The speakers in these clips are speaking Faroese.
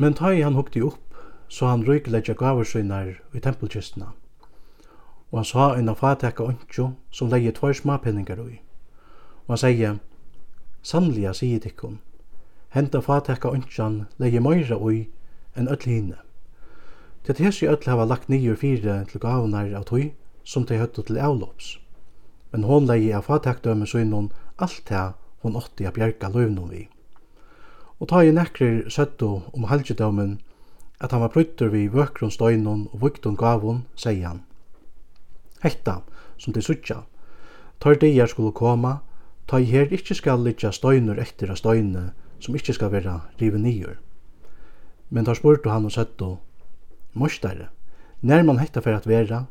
Men ta i han hukte opp, så han røykelegja gavarsynar i tempelkistene. Og han sa en av fatekka ondkjo som leie tvær smapenningar ui. Og han sier, Sannliga sier tikkun, henta fatekka ondkjan leie meira ui enn öll hinne. Til at hesi öll hava lagt nýjur fire til gavunar av tui som tei høttu til avlops. Men hon leie av fatekdømme synon alt det hon åtti a bjerga løvnum vi og ta i nekrir søttu om halgedømen at han var bruttur vi vøkron støynun og vukton gavun, sier han. Hetta, som de suttja, tar dier skulle koma, ta i her ikkje skal litja støynur etter av støyne som ikkje skal vera rive nyer. Men tar spurtu han og søttu, Mostare, nær man hetta for at vera,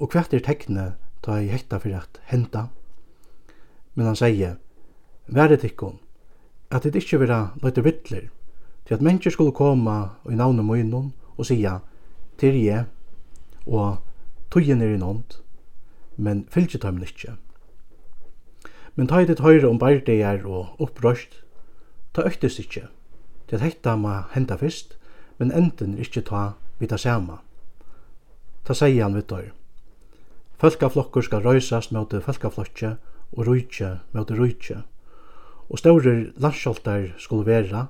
og hvert er tekne ta i hetta for at henta? Men han sier, Været tikkun, at det ikkje vera løyte vittler, til at mennesker skulle koma i navnet munnen og sia, til je, og tøyen er i nånd, men fylgje tøymen ikkje. Men ta i ditt høyre om bardegar og opprøst, ta øktes ikkje, til at hetta ma henda fyrst, men enden er ikkje ta vi ta sama. Ta sier han vittar, Fölkaflokkur skal røysast møte fölkaflokkje og rujtje møte rujtje og stórir landskjoltar skulle vera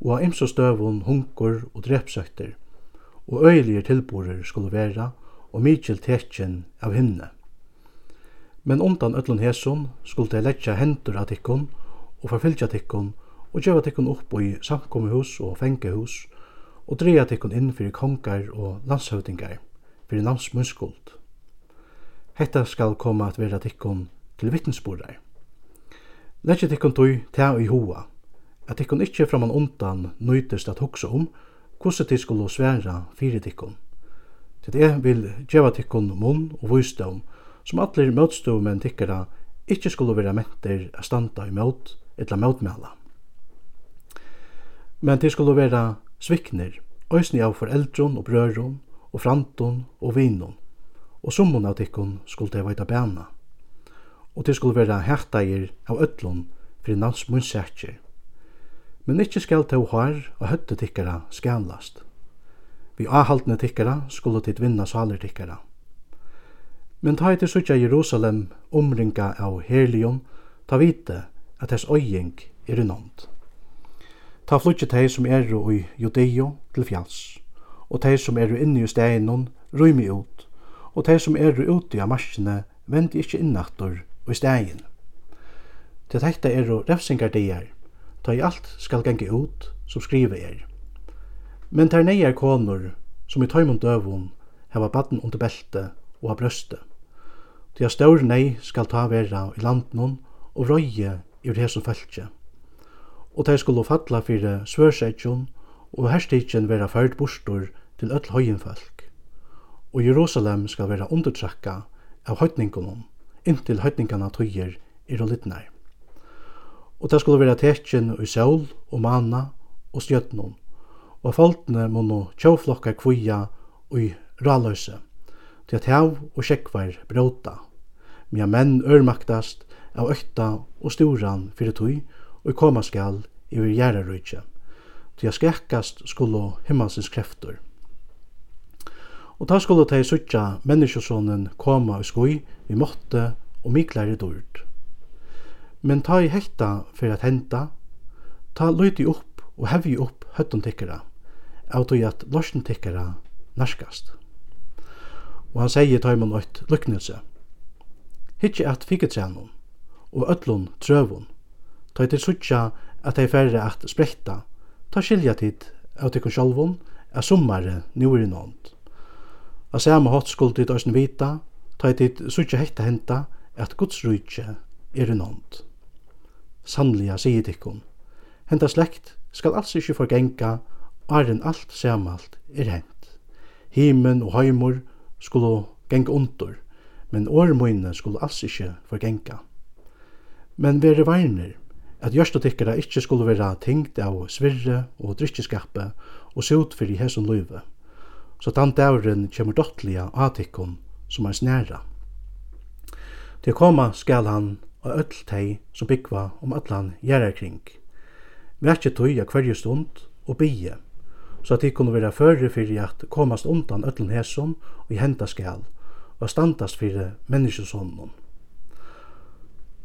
og av ymsu støvun hunkur og drepsøkter, og øyelige tilborer skulle vera og mykjel tekjen av himne. Men undan öllun hesun skulle tey letja hendur av tikkun, og forfylgja tikkun, og gjeva tikkun upp í samkomuhús og fengehus, og dreja tikkun inn fyrir kongar og landshøvdingar fyrir namsmunskuld. Hetta skal koma at vera tikkun til vittnesbúrar. Leggje tikkun tui ta i hoa, at tikkun ikkje framan undan nøytist at hugsa om hvordan tit skulle sværa fyrir tikkun. Til det vil djeva tikkun munn og vysdom, som allir møtstumenn tikkara ikkje skulle vera mentir a standa i møt, etla møtmæla. Men tit skulle vera sviknir, òsni av foreldron og brøron og frantun og vinun, og summun av tikkun skulle det veita bæna og til skulle være hættair av öllum fyrir nans munnsäkir. Men ikkje skal tå hår og høtte tikkara skanlast. Vi ahaldne tikkara skulle tid vinna saler tikkara. Men ta etter sutja Jerusalem omringa av Helion, ta vite at hess øying er unånd. Ta flutje tei som eru i Judeo til fjalls, og tei som eru inni i steinon rymi ut, og tei som eru ute av amaskene vendi ikkje innaktor i stegin. Til dette er og refsingardier, ta i alt skal gange ut som skrive er. Men ter neier konur, som i tøymon døvun, heva baden under belte og ha brøste. Til a staur nei skal ta vera i landnån og røye i hesson fæltje. Og ter skulle falla fyrir svørsetjon og herstikjen vera ført bostor til öll høyen folk. Og Jerusalem skal vera undertrakka av høytningunum inntil høytningarna tøyer er og litnar. Og det skulle være tekjen i sol og mana og stjøtnum, og folkene må nå tjåflokka kvia og i raløse, til at hev og sjekkvar bråta, mia menn ørmaktast av økta og storan fyrir tøy og koma skal i vir gjerarøytje, til at skrekkast skulle himmelsens kreftur. Og ta skulle ta i suttja menneskjøsonen koma i skoi, vi måtte og miklare dård. Men ta i hekta for at henta, ta løyti opp og hevji opp høtten tikkara, av tog at lorsen tikkara narskast. Og han sier ta i man løyt lyknelse. Hittje at fiketrenum og öllun trøvun, ta i til suttja at ei færre at spretta, ta skilja tid av tikkun sjálvun, er summare nu er i nånd. A sama hot skuld dit òsne vita, ta i dit sutja hekta henta, at Guds rujtje er i nånd. Sannliga sier dikkon, henta slekt skal alls ikkje forgenga, arren alt samalt er hent. Himen og heimur skulle genga undur, men årmøyne skulle alls ikkje forgenga. Men vere varnir, at gjørstatikkara ikkje skulle vera tingt av svirre og drikkjeskape og sot fyrir hesson løyve så den dævren kjemur dottliga atikkum som er snæra. Til koma skal han og öll tei som byggva om allan gjerra kring. Verkje tøy av hverju stund og bygje, så at de kunne være føre fyrir at komast undan öllen hæsson og i henda skal, og standast fyrir menneskesånden.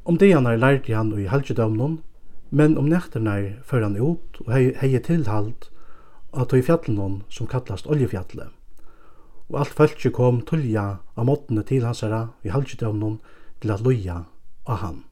Om det han har lært han og i halvdjødømnen, men om nætterna fører han ut og hei, hei tilhalt á tøy fjallunum sum kallast oljefjallet. Og alt fólki kom tullja á måttene til hansara i halgidøvnum til at loja av hann.